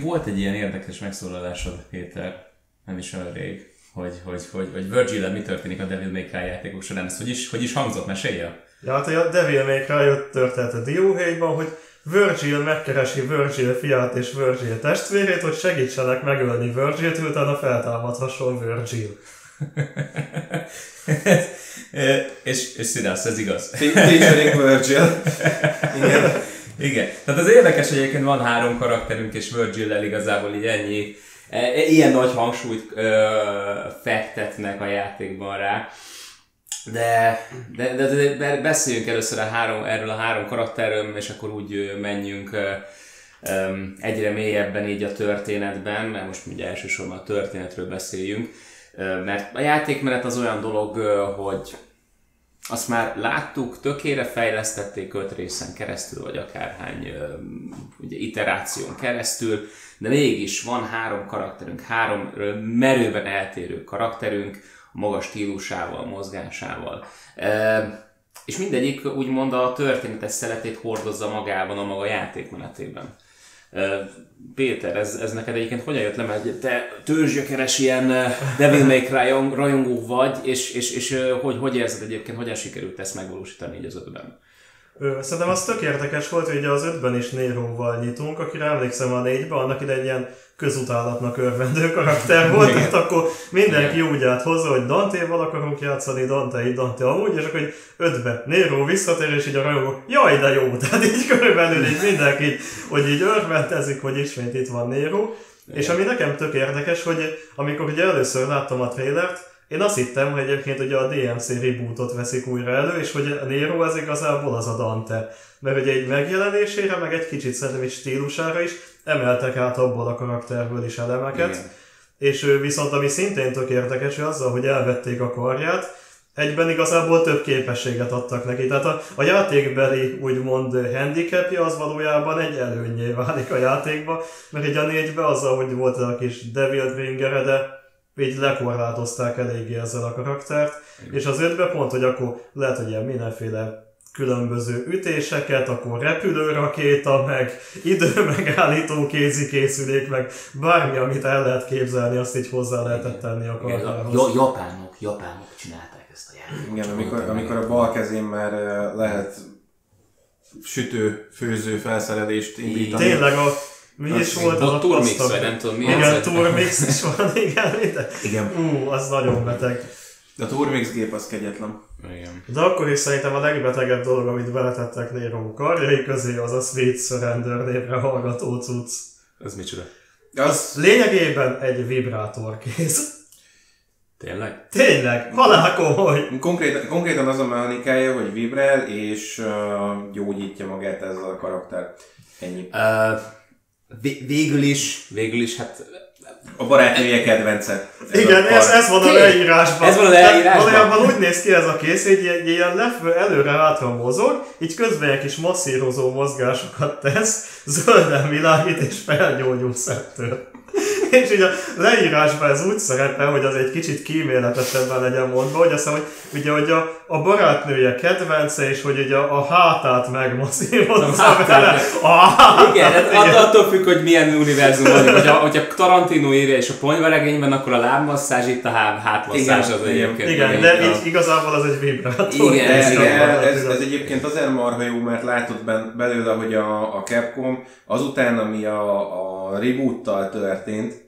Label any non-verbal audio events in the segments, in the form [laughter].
Egyébként volt egy ilyen érdekes megszólalásod, Péter, nem is olyan rég, hogy, hogy, hogy, hogy virgil mi történik a Devil May Cry játékok során. Ez hogy is, hogy is hangzott? Mesélje? Ja, hát a Devil May Cry jött történet a dióhéjban, hogy Virgil megkeresi Virgil fiát és Virgil testvérét, hogy segítsenek megölni Virgilt, utána feltámadhasson Virgil. és, és Siddharth, ez igaz. Featuring Virgil. Igen. Igen. Tehát az érdekes, hogy egyébként van három karakterünk, és Virgil-lel igazából így ennyi, e, e, ilyen nagy hangsúlyt ö, fektetnek a játékban rá. De, de, de, de, beszéljünk először a három, erről a három karakterről, és akkor úgy menjünk egyre mélyebben így a történetben, mert most ugye elsősorban a történetről beszéljünk. Mert a játékmenet az olyan dolog, hogy azt már láttuk, tökére fejlesztették öt részen keresztül, vagy akárhány ugye, iteráción keresztül, de mégis van három karakterünk, három merőben eltérő karakterünk, a magas stílusával, mozgásával. E, és mindegyik úgymond a történetes szeletét hordozza magában a maga játékmenetében. Péter, ez, ez neked egyébként hogyan jött le, mert te törzsgyökeres ilyen Devil May Cry rajongó vagy, és, és, és hogy, hogy érzed egyébként, hogyan sikerült ezt megvalósítani így az ötben? Szerintem az tök érdekes volt, hogy az ötben is Néróval nyitunk, akire emlékszem a négyben, annak ide egy ilyen közutálatnak örvendő karakter volt, tehát akkor mindenki Igen. úgy állt hozzá, hogy Dante-val akarunk játszani, Dante így, Dante amúgy, és akkor hogy ötbe Nero visszatér, és így a rajongók, jaj, de jó, [laughs] tehát így körülbelül így mindenki, hogy így örvendezik, hogy ismét itt van Nero. És ami nekem tök érdekes, hogy amikor ugye először láttam a trailert, én azt hittem, hogy egyébként ugye a DMC rebootot veszik újra elő, és hogy a Nero az igazából az a Dante. Mert ugye egy megjelenésére, meg egy kicsit szerintem is stílusára is emeltek át abból a karakterből is elemeket. Igen. És viszont ami szintén tök érdekes, hogy azzal, hogy elvették a karját, egyben igazából több képességet adtak neki. Tehát a, a játékbeli úgymond handicapja az valójában egy előnyé válik a játékba, mert egy a négybe azzal, hogy volt a kis Devil Bringer, de így lekorlátozták eléggé ezzel a karaktert, Igen. és az ötbe pont, hogy akkor lehet, hogy ilyen mindenféle különböző ütéseket, akkor repülőrakéta, meg időmegállító kézikészülék, meg bármi, amit el lehet képzelni, azt így hozzá lehetett tenni a karjához. Ja, japánok, japánok csinálták ezt a játékot. Igen, amikor, amikor a bal kezén már lehet sütő, főző felszerelést indítani. Tényleg a mi is volt az a Turmix, vagy nem tudom mi. Igen, Turmix is van, [laughs] igen. Igen. Ú, az nagyon beteg. De a Turmix gép az kegyetlen. Igen. De akkor is szerintem a legbetegebb dolog, amit beletettek Nero karjai közé, az a Sweet Surrender névre hallgató cucc. Ez micsoda? Az lényegében egy vibrátorkész. Tényleg? Tényleg, halál komoly. Konkrétan, konkrétan az a mechanikája, hogy vibrál és uh, gyógyítja magát ezzel a karakter. Ennyi. Uh, végül is, végül is, hát a barátnője kedvence. Ez Igen, ez, ez van a leírásban. Ez van a leírásban. Valójában úgy néz ki ez a kész, hogy egy ilyen lefő előre-hátra mozog, így közben egy kis masszírozó mozgásokat tesz, zölden világít és felgyógyul szettől. És így a leírásban ez úgy szerepel, hogy az egy kicsit kíméletesebben legyen mondva, hogy azt hogy ugye, hogy a, a barátnője kedvence, és hogy ugye a, a hátát megmasszírozza vele. Igen, hát igen. attól függ, hogy milyen univerzum van. Hogyha, hogyha Tarantino írja és a ponyvaregényben, akkor a lábmasszázs, itt a hátmasszázs az egyébként. Igen, igen, de így igazából az egy vibrátor. Igen, ez, igen. Ez, ez, egyébként azért marha jó, mert látod belőle, hogy a, a Capcom azután, ami a, a reboot-tal történt,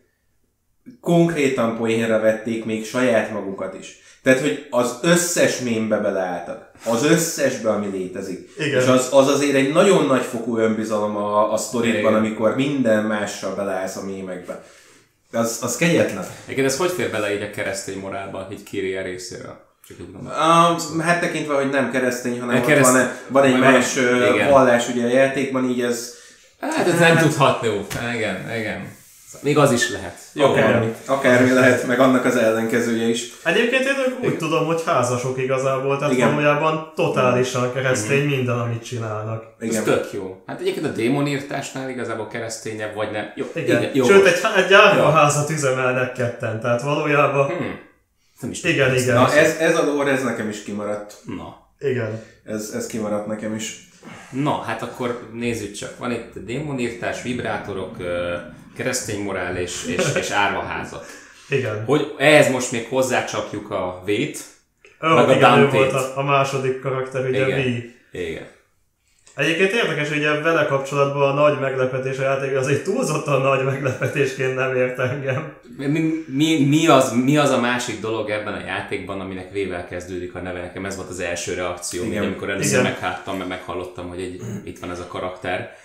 konkrétan poénra vették még saját magukat is. Tehát, hogy az összes mémbe beleálltak. Az összesbe, ami létezik. Igen. És az, az azért egy nagyon nagy fokú önbizalom a, a sztorikban, amikor minden mással beleállsz a mémekbe. Az, az kegyetlen. Igen, ez hogy fér bele így a keresztény morálba, így Kiria részéről? Uh, hát tekintve, hogy nem keresztény, hanem kereszt... van, van egy más vallás ugye a játékban, így ez... Hát ez hát... nem tudható. Igen, igen. Még az is lehet. Jó, akármi. Akármi lehet, meg annak az ellenkezője is. Egyébként én úgy Igen. tudom, hogy házasok igazából, tehát Igen. valójában totálisan keresztény Igen. minden, amit csinálnak. Igen. Ez tök jó. Hát egyébként a démonírtásnál igazából keresztényebb vagy nem. Jó. Igen. Igen. Sőt, egy, egy házat üzemelnek ketten, tehát valójában... Hmm. Nem is igen, igen. Na, ez, ez a lore, ez nekem is kimaradt. Na. Igen. Ez, ez kimaradt nekem is. Na, hát akkor nézzük csak. Van itt démonírtás, vibrátorok, keresztény morál és, és, és árvaházat. Igen. Hogy ehhez most még hozzácsapjuk a vét, Ó, meg a igen, Dante-t. volt a, a második karakter, ugye Igen. Vi. igen. Egyébként érdekes, hogy ugye vele kapcsolatban a nagy meglepetés a játék, az egy túlzottan nagy meglepetésként nem ért engem. Mi, mi, mi, az, mi az a másik dolog ebben a játékban, aminek vével kezdődik a neve? Nekem ez volt az első reakció, Igen. Amikor először megháttam, mert meghallottam, hogy egy, itt van ez a karakter.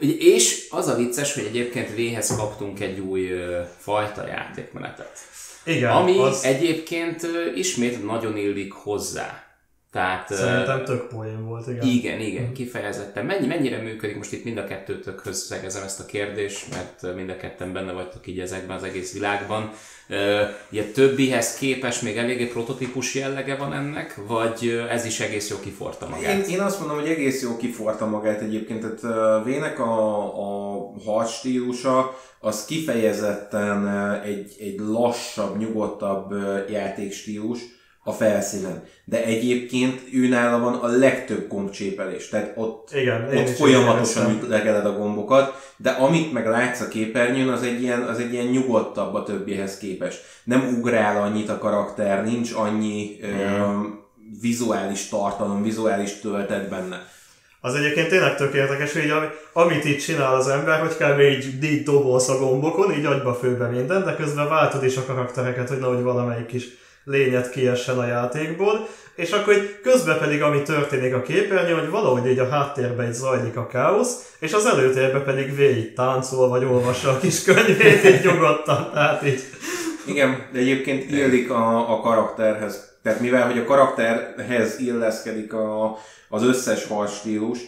És az a vicces, hogy egyébként V-hez kaptunk egy új fajta játékmenetet. Igen, Ami az egyébként ismét nagyon illik hozzá. Tehát, szerintem tök poén volt, igen. igen, igen, kifejezetten. Mennyi, mennyire működik, most itt mind a kettőtökhöz szegezem ezt a kérdést, mert mind a ketten benne vagytok így ezekben az egész világban. Ugye többihez képes még eléggé prototípus jellege van ennek, vagy ez is egész jó kiforta magát? Én, én azt mondom, hogy egész jó kiforta magát egyébként, tehát Vének a, a harc stílusa az kifejezetten egy, egy lassabb, nyugodtabb játékstílus a felszínen. De egyébként őnála van a legtöbb gombcsépelés, tehát ott, Igen, ott is folyamatosan ütlegeled a gombokat, de amit meg látsz a képernyőn, az egy ilyen, az egy ilyen nyugodtabb a többihez képest. Nem ugrál annyit a karakter, nincs annyi mm. vizuális tartalom, vizuális töltet benne. Az egyébként tényleg tök érdekes, hogy így, ami- amit itt csinál az ember, hogy kb. így, így dobolsz a gombokon, így agyba főbe minden, de közben váltod is a karaktereket, hogy nehogy valamelyik kis lényet kiessen a játékból, és akkor így közben pedig ami történik a képernyőn, hogy valahogy így a háttérben így zajlik a káosz, és az előtérben pedig végig táncol, vagy olvassa a kis könyvét így nyugodtan, tehát így Igen, de egyébként illik a, a karakterhez. Tehát mivel, hogy a karakterhez illeszkedik a, az összes harcstílus,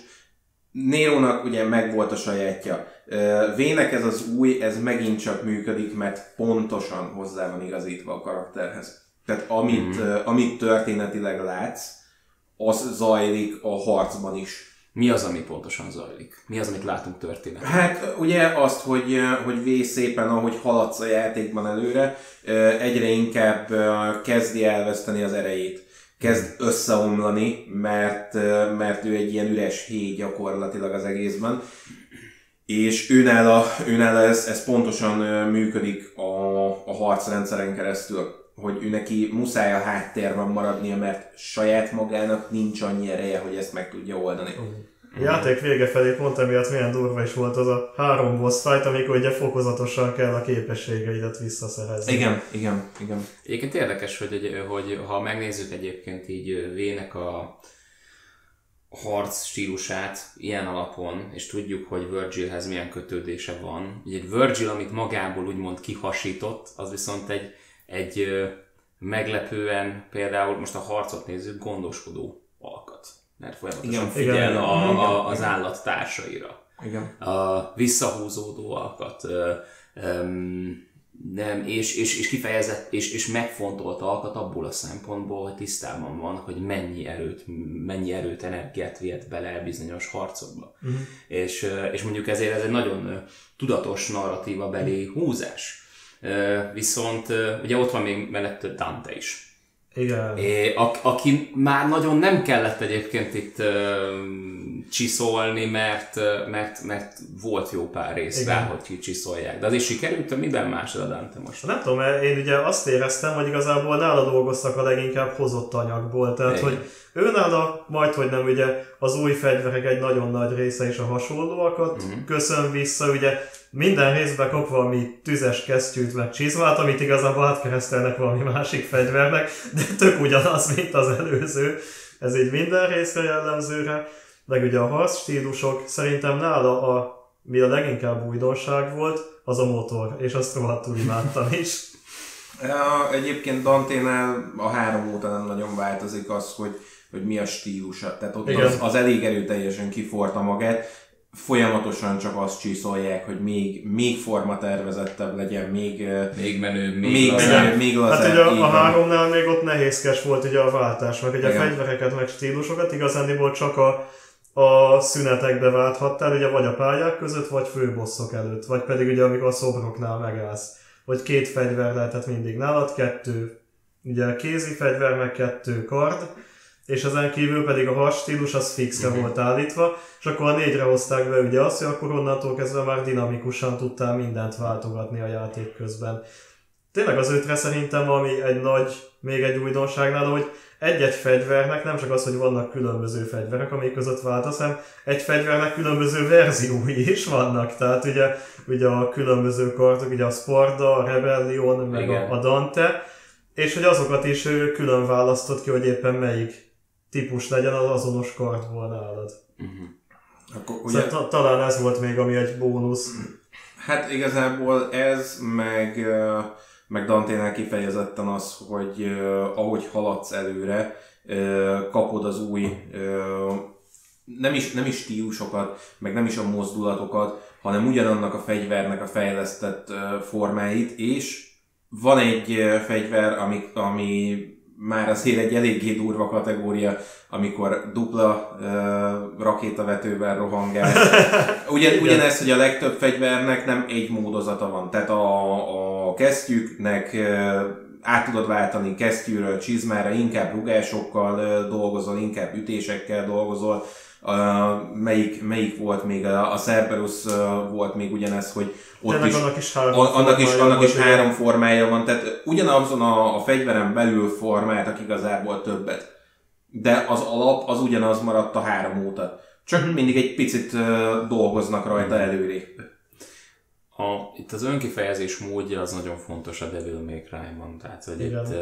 Nérónak ugye megvolt a sajátja. Vének ez az új, ez megint csak működik, mert pontosan hozzá van igazítva a karakterhez. Tehát amit, mm. amit történetileg látsz, az zajlik a harcban is. Mi az, ami pontosan zajlik? Mi az, amit látunk történetben? Hát ugye azt, hogy, hogy V szépen, ahogy haladsz a játékban előre, egyre inkább kezdi elveszteni az erejét. Kezd összeomlani, mert, mert ő egy ilyen üres héj gyakorlatilag az egészben. És őnála, őnála ez, ez pontosan működik a, a harcrendszeren keresztül, hogy ő neki muszáj a háttérben maradnia, mert saját magának nincs annyi ereje, hogy ezt meg tudja oldani. A játék vége felé pont emiatt milyen durva is volt az a három boss fight, amikor ugye fokozatosan kell a képességeidet visszaszerezni. Igen, igen, igen. Egyébként érdekes, hogy, hogy ha megnézzük egyébként így Vének a harc stílusát ilyen alapon, és tudjuk, hogy Virgilhez milyen kötődése van. Ugye egy Virgil, amit magából úgymond kihasított, az viszont egy, egy meglepően, például most a harcot nézzük, gondoskodó alkat. Mert folyamatosan Igen. figyel Igen. a, a, az állat társaira igen. a visszahúzódó alkat, öm, nem, és, és, és kifejezett, és, és megfontolt alkat abból a szempontból, hogy tisztában van, hogy mennyi erőt, mennyi erőt, energiát vihet bele bizonyos harcokba. Uh-huh. És, és mondjuk ezért ez egy nagyon tudatos narratíva belé húzás. Viszont ugye ott van még mellett Dante is. Igen. É, a, aki már nagyon nem kellett egyébként itt ö, csiszolni, mert, mert, mert volt jó pár rész Igen. rá, hogy kicsiszolják. De az is sikerült, miben másod a Dante most? Nem tudom, én ugye azt éreztem, hogy igazából nála dolgoztak a leginkább hozott anyagból. Tehát, Igen. hogy ő nála majd, hogy nem ugye az új fegyverek egy nagyon nagy része is a hasonlóakat Mhm. köszön vissza, ugye minden részben kap valami tüzes kesztyűt meg csizmát, amit igazából átkeresztelnek valami másik fegyvernek, de tök ugyanaz, mint az előző. Ez így minden részre jellemzőre. Meg ugye a harc stílusok, szerintem nála a, mi a leginkább újdonság volt, az a motor, és azt rohadtul imádtam is. [laughs] Ja, egyébként Danténál a három óta nem nagyon változik az, hogy, hogy mi a stílusa. Tehát ott Igen. az, az elég erőteljesen kiforta magát. Folyamatosan csak azt csiszolják, hogy még, még formatervezettebb legyen, még, Még menő, még, még, még Hát ugye a, a háromnál még ott nehézkes volt ugye a váltás, meg ugye a Igen. fegyvereket, meg stílusokat igazándiból csak a, a szünetekbe válthattál, ugye vagy a pályák között, vagy főbosszok előtt, vagy pedig ugye amikor a szobroknál megállsz. Vagy két fegyver lehetett mindig nálad, kettő ugye kézi fegyver, meg kettő kard, és ezen kívül pedig a has stílus az fixre volt állítva, és akkor a négyre hozták be ugye azt, hogy akkor onnantól kezdve már dinamikusan tudtál mindent váltogatni a játék közben. Tényleg az ötre szerintem, ami egy nagy, még egy újdonságnál, hogy egy-egy fegyvernek nem csak az, hogy vannak különböző fegyverek, amik között változ, hanem egy fegyvernek különböző verziói is vannak. Tehát ugye, ugye a különböző kartok, ugye a Sparda, a Rebellion, meg Igen. a, a Dante, és hogy azokat is külön választott ki, hogy éppen melyik típus legyen az azonos kartból nálad. Akkor Ugye? ugye, Szóval ta- talán ez volt még, ami egy bónusz. hát igazából ez, meg, meg Dante-nál kifejezetten az, hogy ahogy haladsz előre, kapod az új nem is, nem is stílusokat, meg nem is a mozdulatokat, hanem ugyanannak a fegyvernek a fejlesztett formáit, és van egy fegyver, ami, ami már azért egy eléggé durva kategória, amikor dupla uh, rakétavetővel rohangál. [laughs] Ugyan, ugyanez, hogy a legtöbb fegyvernek nem egy módozata van. Tehát a, a kesztyűknek uh, át tudod váltani kesztyűről csizmára, inkább rugásokkal uh, dolgozol, inkább ütésekkel dolgozol. Uh, melyik, melyik volt még, a, a Cerberus volt még ugyanez, hogy ott Tényleg is, annak is három a- annak is, annak is három formája van, tehát ugyanazon a, a fegyveren belül formáltak igazából többet. De az alap az ugyanaz maradt a három óta. Csak mindig egy picit dolgoznak rajta előrébb. A, itt az önkifejezés módja az nagyon fontos a Devil May Cry-ban, tehát hogy Igen. itt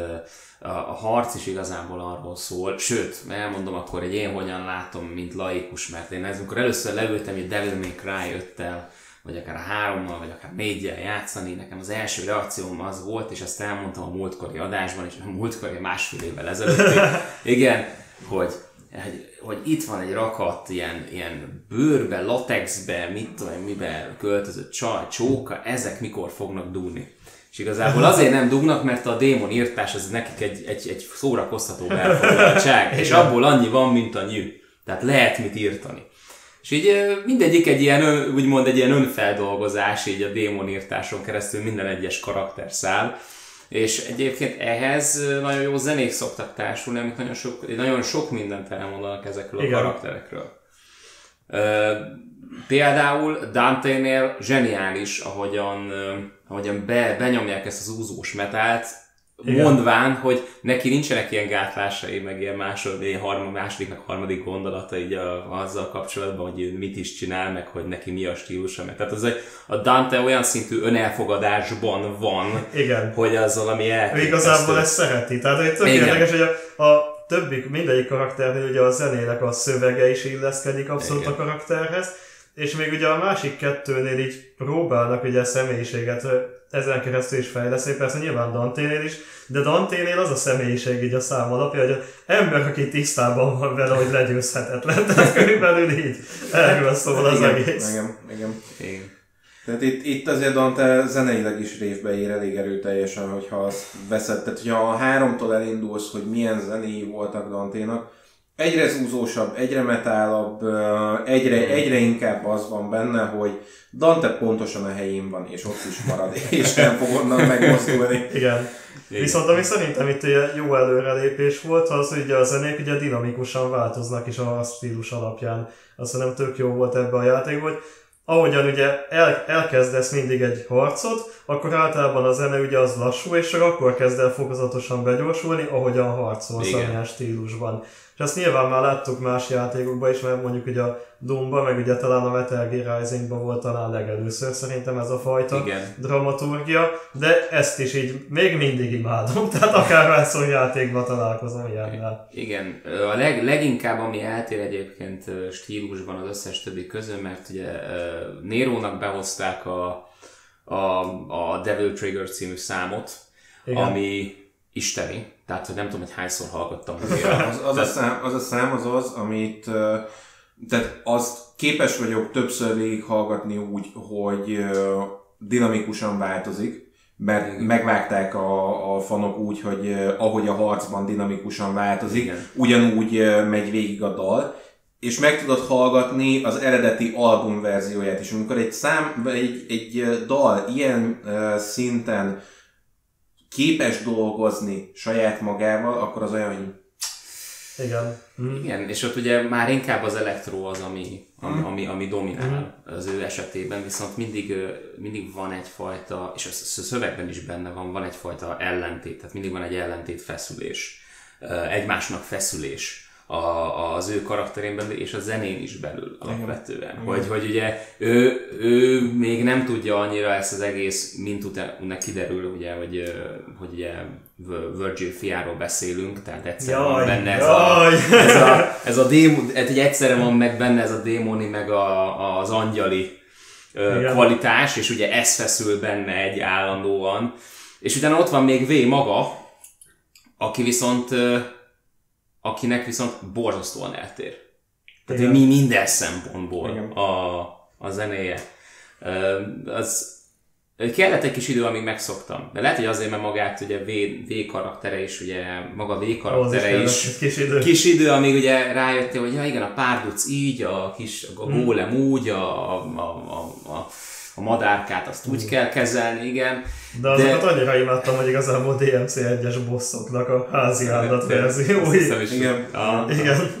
a, a harc is igazából arról szól, sőt, elmondom akkor, hogy én hogyan látom, mint laikus, mert én ez, amikor először leültem egy Devil May Cry 5-tel, vagy akár a hárommal, vagy akár négyel játszani, nekem az első reakcióm az volt, és ezt elmondtam a múltkori adásban, és a múltkori másfél évvel ezelőtt, [laughs] igen, hogy hogy, hogy itt van egy rakat ilyen, ilyen bőrbe, latexbe, mit tudom én, mibe költözött csaj, csóka, ezek mikor fognak dugni. És igazából azért nem dugnak, mert a démon írtás az nekik egy, egy, egy szórakoztató elfoglaltság, [laughs] és abból annyi van, mint a nyű. Tehát lehet mit írtani. És így mindegyik egy ilyen, úgymond egy ilyen önfeldolgozás, így a démonírtáson keresztül minden egyes karakter száll. És egyébként ehhez nagyon jó zenék szoktak társulni, amik nagyon sok, nagyon sok mindent elmondanak ezekről Igen. a karakterekről. Ö, például Dante-nél zseniális, ahogyan, ö, ahogyan be, benyomják ezt az úzós metált, Igen. mondván, hogy neki nincsenek ilyen gátlásai, meg ilyen másod, ilyen harma, második, meg harmadik gondolata így a, azzal kapcsolatban, hogy mit is csinál, meg hogy neki mi a stílusa. Meg. Tehát az egy, a Dante olyan szintű önelfogadásban van, Igen. hogy az valami elképesztő. igazából ezt szereti. Tehát hogy tök Igen. érdekes, hogy a, a többi, mindegyik karakternél ugye a zenének a szövege is illeszkedik abszolút Igen. a karakterhez, és még ugye a másik kettőnél így próbálnak ugye a személyiséget ezen keresztül is fejleszteni, persze nyilván Danténél is, de Danténél az a személyiség így a szám alapja, hogy az ember, aki tisztában van vele, hogy legyőzhetetlen. [laughs] Tehát körülbelül így erről szól az igen, egész. Igen, igen. Igen. Tehát itt, itt azért Dante zeneileg is révbe ér elég erőteljesen, hogyha azt veszed. Tehát, hogyha a háromtól elindulsz, hogy milyen zenéi voltak Danténak, egyre zúzósabb, egyre metálabb, egyre, egyre inkább az van benne, hogy Dante pontosan a helyén van, és ott is marad, [laughs] és nem fog onnan megmozdulni. Igen. Igen. Viszont ami szerintem itt ugye jó előrelépés volt, az, hogy ugye a zenék ugye dinamikusan változnak is a stílus alapján. Azt hiszem tök jó volt ebbe a játékban, hogy ahogyan ugye el, elkezdesz mindig egy harcot, akkor általában a zene ugye az lassú, és csak akkor kezd el fokozatosan begyorsulni, ahogyan harcolsz amilyen stílusban. És ezt nyilván már láttuk más játékokban is, mert mondjuk ugye a Doomba, meg ugye talán a Metal Gear Risingban volt talán legelőször szerintem ez a fajta Igen. dramaturgia, de ezt is így még mindig imádom, [laughs] tehát akárhányszor játékban találkozom ilyennel. Igen, a leg, leginkább ami eltér egyébként stílusban az összes többi közül, mert ugye Nérónak behozták a, a, a Devil Trigger című számot, Igen. ami isteni. Tehát, hogy nem tudom, hogy hányszor hallgattam. Az, az, a szám, az a szám az az, amit tehát azt képes vagyok többször végighallgatni úgy, hogy dinamikusan változik, mert megvágták a, a fanok úgy, hogy ahogy a harcban dinamikusan változik, Igen. ugyanúgy megy végig a dal, és meg tudod hallgatni az eredeti album verzióját is. Amikor egy szám, egy, egy dal ilyen szinten képes dolgozni saját magával, akkor az olyan, hogy Igen. Mm. Igen, és ott ugye már inkább az elektro az, ami, ami, ami, ami dominál az ő esetében, viszont mindig, mindig van egyfajta, és a sz- szövegben is benne van, van egyfajta ellentét, tehát mindig van egy ellentét feszülés, egymásnak feszülés a, az ő karakterében és a zenén is belül alapvetően. Hogy, hogy ugye ő, ő még nem tudja annyira ezt az egész, mint utána kiderül, ugye, hogy, hogy ugye Vir- Virgil fiáról beszélünk, tehát egyszerűen van Jaj, benne ez a, jaj. ez a, ez a démon, hát egy egyszerre van meg benne ez a démoni, meg a, az angyali Igen. kvalitás, és ugye ez feszül benne egy állandóan. És utána ott van még V maga, aki viszont, akinek viszont borzasztóan eltér. Tehát Igen. mi minden szempontból Igen. a, a zenéje. Az, Kellett egy kis idő, amíg megszoktam. De lehet, hogy azért, mert magát ugye V, v karaktere is, ugye maga V is karaktere is, kis idő. kis idő, amíg ugye rájöttél, hogy ja igen, a párduc így, a kis a gólem úgy, a, a, a, a, a madárkát azt úgy kell kezelni, igen. De azokat annyira imádtam, hogy igazából DMC 1-es bosszoknak a házi állat verziói. Igen. A, Igen. [laughs]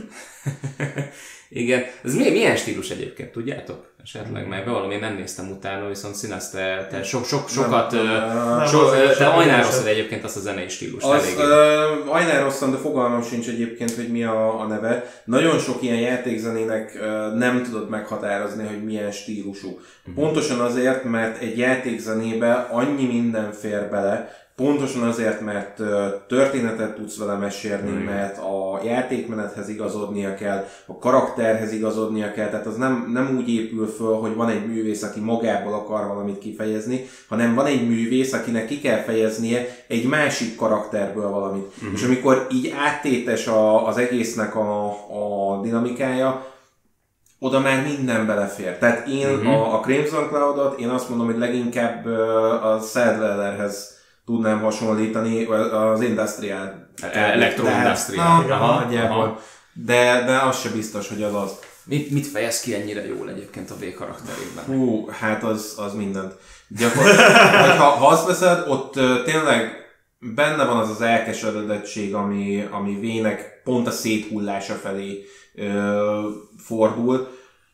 [laughs] igen. Ez milyen, milyen stílus egyébként, tudjátok? Esetleg, mert én nem néztem utána, viszont színes, te, te sok, sok, sokat, nem, nem, so, igazság, te ajnároztad egyébként azt a zenei stílust Az uh, ajnároztam, de fogalmam sincs egyébként, hogy mi a, a neve. Nagyon sok ilyen játékzenének uh, nem tudod meghatározni, hogy milyen stílusú. Pontosan azért, mert egy játékzenébe annyi minden fér bele, Pontosan azért, mert történetet tudsz vele mesélni, Mm. mert a játékmenethez igazodnia kell, a karakterhez igazodnia kell, tehát az nem, nem úgy épül föl, hogy van egy művész, aki magából akar valamit kifejezni, hanem van egy művész, akinek ki kell fejeznie egy másik karakterből valamit. Mm. És amikor így áttétes a, az egésznek a, a dinamikája, oda már minden belefér. Tehát én uh-huh. a, a Crimson Cloud-ot, én azt mondom, hogy leginkább a Sadlerhez tudnám hasonlítani, az Aha, aha, nagyjából. aha. De, de az se biztos, hogy az az. Mit, mit fejez ki ennyire jól egyébként a V karakterében? Hú, hát az, az mindent. Gyakorlatilag, ha, ha azt veszed, ott tényleg benne van az az elkeseredettség, ami, ami vének pont a széthullása felé ö, fordul.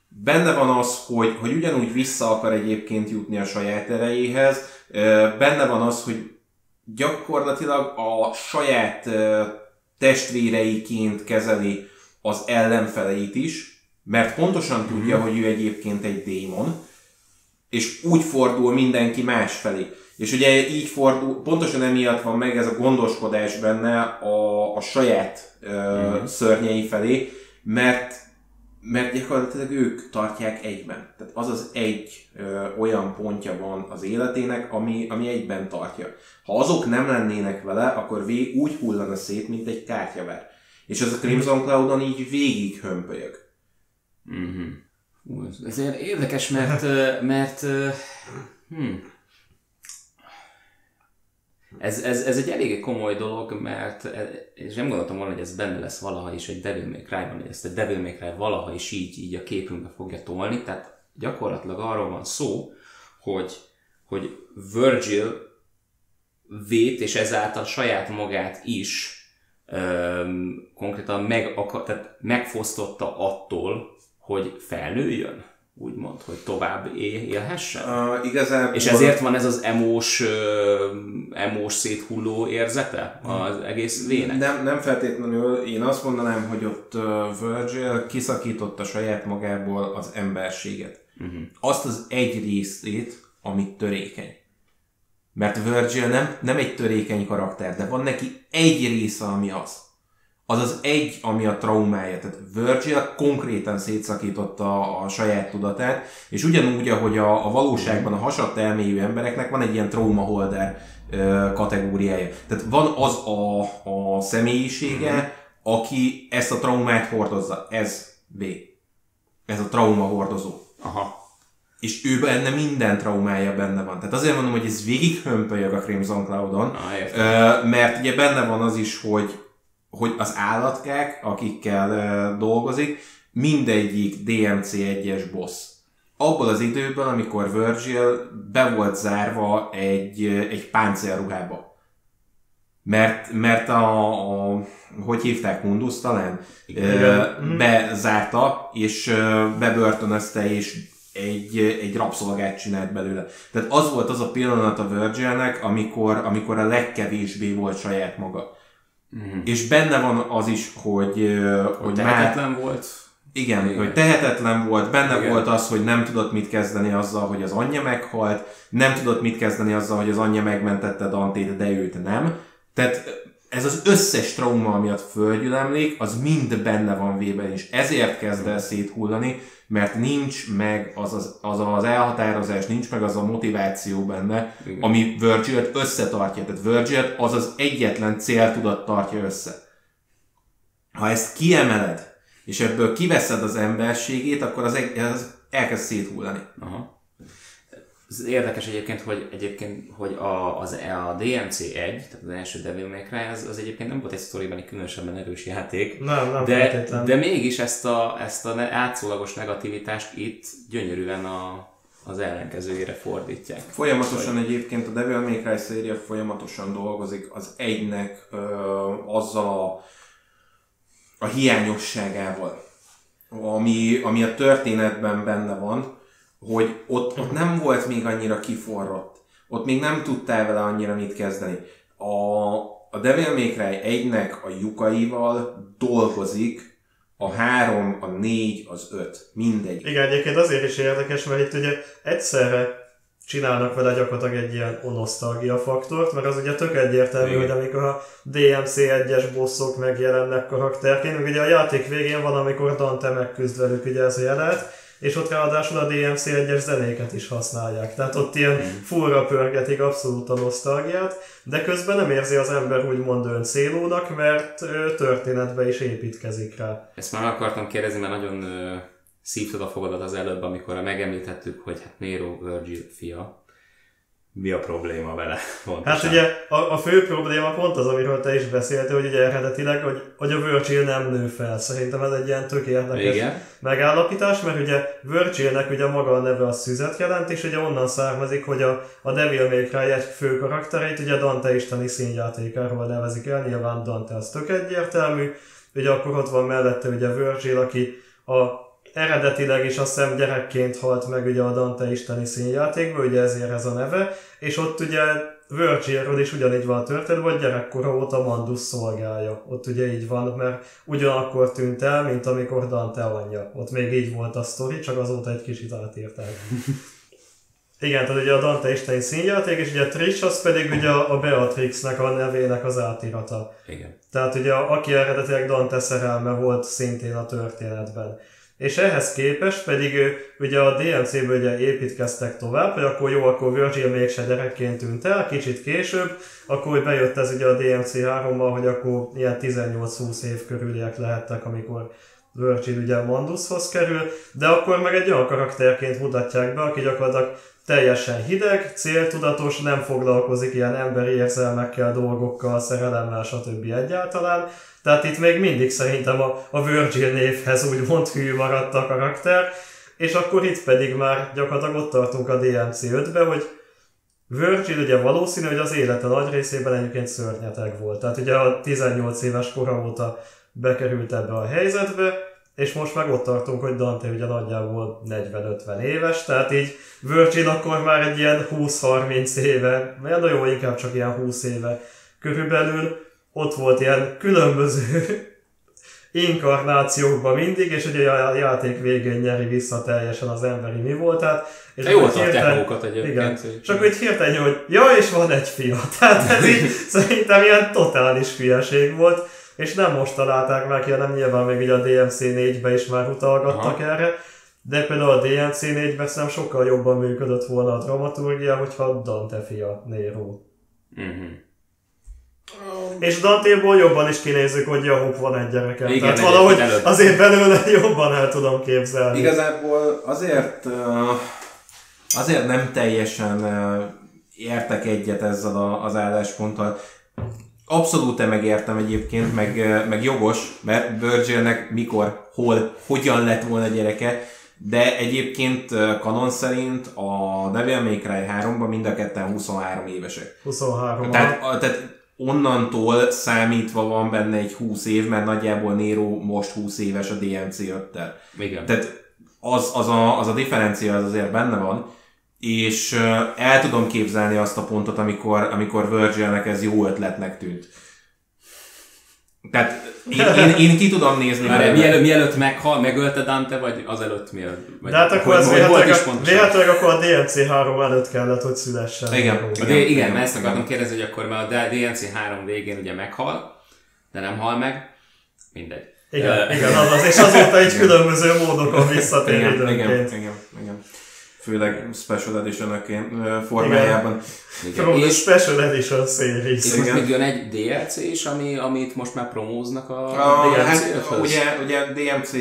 Benne van az, hogy, hogy ugyanúgy vissza akar egyébként jutni a saját erejéhez. Ö, benne van az, hogy gyakorlatilag a saját ö, testvéreiként kezeli az ellenfeleit is, mert pontosan tudja, hogy ő egyébként egy démon, és úgy fordul mindenki más felé. És ugye így fordul, pontosan emiatt van meg ez a gondoskodás benne a, a saját uh, szörnyei felé, mert mert gyakorlatilag ők tartják egyben. Tehát az az egy ö, olyan pontja van az életének, ami, ami egyben tartja. Ha azok nem lennének vele, akkor vég úgy hullana szét, mint egy kártyaver. És ez a Crimson Cloudon így végig hömpölyög. Mhm. Hú, ez- érdekes, mert, mert hm. Ez, ez, ez egy eléggé komoly dolog, mert e- és nem gondoltam volna, hogy ez benne lesz valaha is egy Devil May Cry-ban, hogy ezt a Devil May Cry valaha is így, így a képünkbe fogja tolni, tehát gyakorlatilag arról van szó, hogy, hogy Virgil vét, és ezáltal saját magát is öm, konkrétan meg, akar, tehát megfosztotta attól, hogy felnőjön, úgymond, hogy tovább él, élhessen. Uh, igazából... És ezért van ez az emós, emós széthulló érzete az egész vének. Nem, nem feltétlenül, én azt mondanám, hogy ott Virgil kiszakította saját magából az emberséget. Uh-huh. Azt az egy részét, amit törékeny. Mert Virgil nem, nem egy törékeny karakter, de van neki egy része, ami az. Az az egy, ami a traumája. Tehát Virgil konkrétan szétszakította a saját tudatát, és ugyanúgy, ahogy a, a valóságban a hasadt elmélyű embereknek van egy ilyen trauma holder ö, kategóriája. Tehát van az a, a személyisége, aki ezt a traumát hordozza. Ez B. Ez a trauma hordozó. Aha. És ő benne minden traumája benne van. Tehát azért mondom, hogy ez végig hömpölyög a Crimson Cloudon, Ah, mert ugye benne van az is, hogy, hogy az állatkák, akikkel dolgozik, mindegyik DMC1-es boss. Abból az időből, amikor Virgil be volt zárva egy, egy páncélruhába. Mert, mert a, a, hogy hívták, Mundus talán, Igen. bezárta, és bebörtönözte, és egy, egy rabszolgát csinált belőle. Tehát az volt az a pillanat a Virgilnek, amikor, amikor a legkevésbé volt saját maga. Mhm. És benne van az is, hogy, Hogy hogy már, tehetetlen volt. igen, Igen. Hogy tehetetlen volt, benne. Igen. volt az, hogy nem tudott mit kezdeni azzal, hogy az anyja meghalt, nem tudott mit kezdeni azzal, hogy az anyja megmentette Dantét, de őt nem. Tehát ez az összes trauma, amiatt földgyülemlik, az mind benne van vében, és ezért kezd el széthullani, mert nincs meg az az, az, az elhatározás, nincs meg az a motiváció benne, Igen. ami Virgilt összetartja. Tehát Virgilt az az egyetlen céltudat tartja össze. Ha ezt kiemeled, és ebből kiveszed az emberségét, akkor az, eg- az elkezd széthullani. Aha. Ez érdekes egyébként, hogy egyébként, hogy a, az, a DMC 1, tehát az első Devil May Cry, az, az egyébként nem volt egy sztoriban egy különösebben erős játék, Nem, nem de, feltétlen. de mégis ezt a, ezt a átszólagos negativitást itt gyönyörűen a, az ellenkezőjére fordítják. Folyamatosan egyébként a Devil May Cry széria folyamatosan dolgozik az egynek ö, azzal a, a hiányosságával, ami, ami a történetben benne van, hogy ott, ott nem volt még annyira kiforrott. Ott még nem tudtál vele annyira mit kezdeni. A, a Devil May Cry 1-nek a lyukaival dolgozik a 3, a 4, az 5. Mindegy. Igen, egyébként azért is érdekes, mert itt ugye egyszerre csinálnak vele gyakorlatilag egy ilyen onosztalgia faktort, mert az ugye tök egyértelmű, Igen. hogy amikor a DMC 1-es bosszok megjelennek karakterként, ugye a játék végén van, amikor Dante megküzd velük ugye ez a jelenet, és ott ráadásul a DMC 1-es zenéket is használják. Tehát ott ilyen furra pörgetik abszolút a nosztalgiát, de közben nem érzi az ember úgymond öncélónak, mert történetbe is építkezik rá. Ezt már akartam kérdezni, mert nagyon szívtad a fogadat az előbb, amikor megemlítettük, hogy hát Nero Virgil fia. Mi a probléma vele? [laughs] Pontosan. Hát ugye a, a fő probléma pont az, amiről te is beszéltél, hogy ugye eredetileg, hogy, hogy a Virgil nem nő fel. Szerintem ez egy ilyen tök érdekes Igen. megállapítás, mert ugye Virgilnek ugye maga a neve a szüzet jelent, és ugye onnan származik, hogy a, a Devil May Cry egy fő karakterét ugye Dante isteni színjátékáról nevezik el, nyilván Dante az tök egyértelmű, ugye akkor ott van mellette ugye Virgil, aki a eredetileg is azt hiszem gyerekként halt meg ugye a Dante isteni színjátékban, ugye ezért ez a neve, és ott ugye Virgilről is ugyanígy van a történet, hogy gyerekkora óta Mandus szolgálja. Ott ugye így van, mert ugyanakkor tűnt el, mint amikor Dante anyja. Ott még így volt a sztori, csak azóta egy kicsit átírták. [laughs] Igen, tehát ugye a Dante isteni színjáték, és ugye a Trish az pedig ugye a Beatrixnek a nevének az átirata. Igen. Tehát ugye aki eredetileg Dante szerelme volt szintén a történetben. És ehhez képest pedig ő, ugye a DMC-ből ugye építkeztek tovább, hogy akkor jó, akkor Virgil mégse gyerekként tűnt el, kicsit később, akkor bejött ez ugye a DMC 3-mal, hogy akkor ilyen 18-20 év körüliek lehettek, amikor Virgil ugye Mandushoz kerül, de akkor meg egy olyan karakterként mutatják be, aki gyakorlatilag teljesen hideg, céltudatos, nem foglalkozik ilyen emberi érzelmekkel, dolgokkal, szerelemmel, stb. egyáltalán. Tehát itt még mindig szerintem a, a Virgil névhez úgymond hű maradt a karakter, és akkor itt pedig már gyakorlatilag ott tartunk a DMC 5-be, hogy Virgil ugye valószínű, hogy az élete nagy részében egyébként szörnyeteg volt. Tehát ugye a 18 éves kora óta bekerült ebbe a helyzetbe, és most meg ott tartunk, hogy Dante ugye nagyjából 40-50 éves, tehát így Virgil akkor már egy ilyen 20-30 éve, vagy na jó, inkább csak ilyen 20 éve körülbelül, ott volt ilyen különböző [laughs] inkarnációkban mindig, és ugye a játék végén nyeri vissza teljesen az emberi mi voltát. És akkor tartják hirtelen- magukat egyébként. Igen. Csak hogy hirtelen, hogy ja, és van egy fia. [laughs] Tehát ez így [laughs] szerintem ilyen totális hülyeség volt, és nem most találták meg ki, hanem nyilván még ugye a DMC 4-be is már utalgattak Aha. erre, de például a DMC 4-ben szerintem sokkal jobban működött volna a dramaturgia, hogyha Dante fia Nero. Mhm. És Dantéból jobban is kinézzük, hogy Jahob van egy gyerekem. Igen, Tehát valahogy előbb. azért belőle jobban el tudom képzelni. Igazából azért, azért nem teljesen értek egyet ezzel a, az állásponttal. Abszolút megértem egyébként, meg, meg jogos, mert Virgilnek mikor, hol, hogyan lett volna gyereke, de egyébként kanon szerint a Devil May Cry 3-ban mind a ketten 23 évesek. 23 Tehát, a, tehát onnantól számítva van benne egy 20 év, mert nagyjából Nero most 20 éves a DMC 5-tel. Igen. Tehát az, az, a, az a differencia az azért benne van, és el tudom képzelni azt a pontot, amikor, amikor Virgilnek ez jó ötletnek tűnt. Tehát én, én, én ki tudom nézni Már mielőtt, mielőtt meghal, megölte Dante, vagy azelőtt mielőtt? Vagy De hát akkor hogy- ez hogy volt is véletlenül, akkor a DLC 3 előtt kellett, hogy szülessen. Igen. Igen, igen, igen, mert ezt akartam igen. kérdezni, hogy akkor már a DNC 3 végén ugye meghal, de nem hal meg. Mindegy. Igen, igen, azaz, és azóta egy különböző módokon visszatér Igen, időnként. igen, igen, igen. Főleg Special edition formájában. Igen. The És, Special Edition Series. és most Igen. még jön egy DLC is, ami, amit most már promóznak a, A, DLC hát, ugye, ugye DMC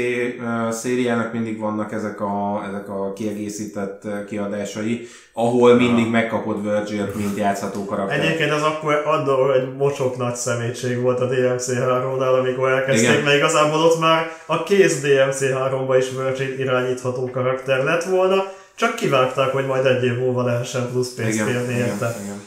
szériának mindig vannak ezek a, ezek a kiegészített kiadásai, ahol mindig megkapod Virgil-t, mint játszható karakter. Egyébként az akkor adó egy mocsok nagy szemétség volt a DMC3-nál, amikor elkezdték, Igen. mert igazából ott már a kész DMC3-ba is Virgin irányítható karakter lett volna, csak kivágták, hogy majd egy év múlva lehessen plusz pénzt igen, kérni igen, érte. igen.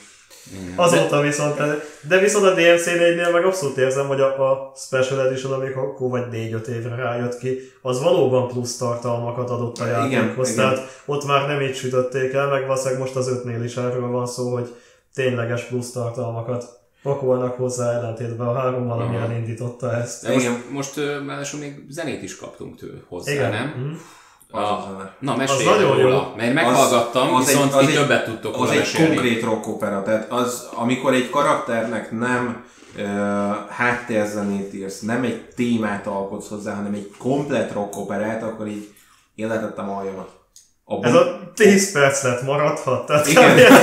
Azóta viszont, de viszont a DLC4-nél meg abszolút érzem, hogy a, a Special Edition, amikor akkor vagy 4-5 évre rájött ki, az valóban plusz tartalmakat adott a játékhoz. igen. Tehát ott már nem így sütötték el, meg valószínűleg most az 5-nél is erről van szó, hogy tényleges plusz tartalmakat pakolnak hozzá ellentétben a hárommal, ami Aha. elindította ezt. De most, Igen. most ráadásul még zenét is kaptunk tőle hozzá, Igen. nem? Mhm. Az A, na, Az mesélj nagyon jó. róla, mert meghallgattam, Az- az egy- viszont az ti egy- többet tudtok Az egy mesélni. konkrét rock opera, tehát az, amikor egy karakternek nem uh, háttérzenét írsz, nem egy témát alkotsz hozzá, hanem egy komplet rock operát, akkor így én letettem a hajamat. Abban, Ez a 10 percet maradhat, tehát Igen. [laughs] Igen.